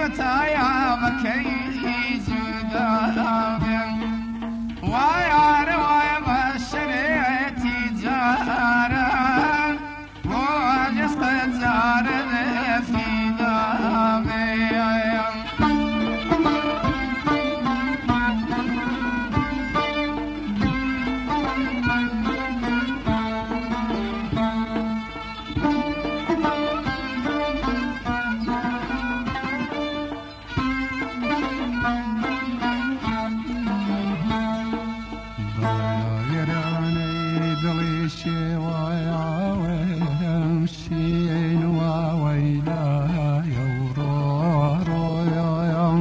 تو تایا مکی دڵی شێوایاوەم شێن واوەیدایە و ڕۆڕۆیان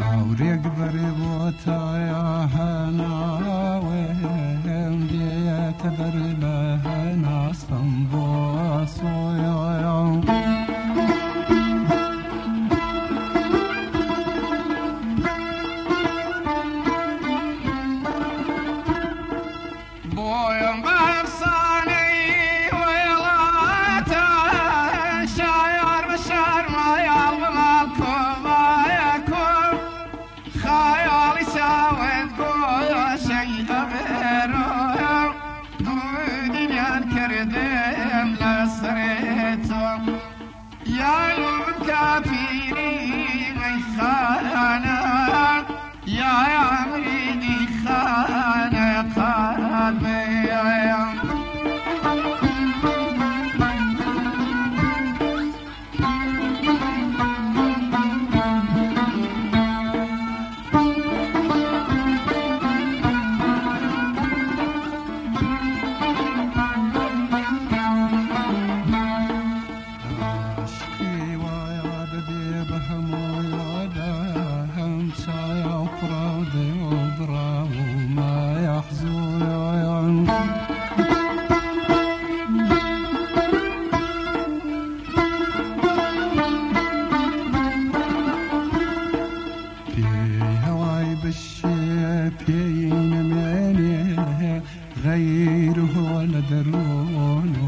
هاورێک بەرێ بۆتایە هەناوەم دێتە بەر بە هەناستم بۆ سۆیان. يا عمري خانه خانه الأكراد يضرب ما يحزو يعنقل غيره ولا درونه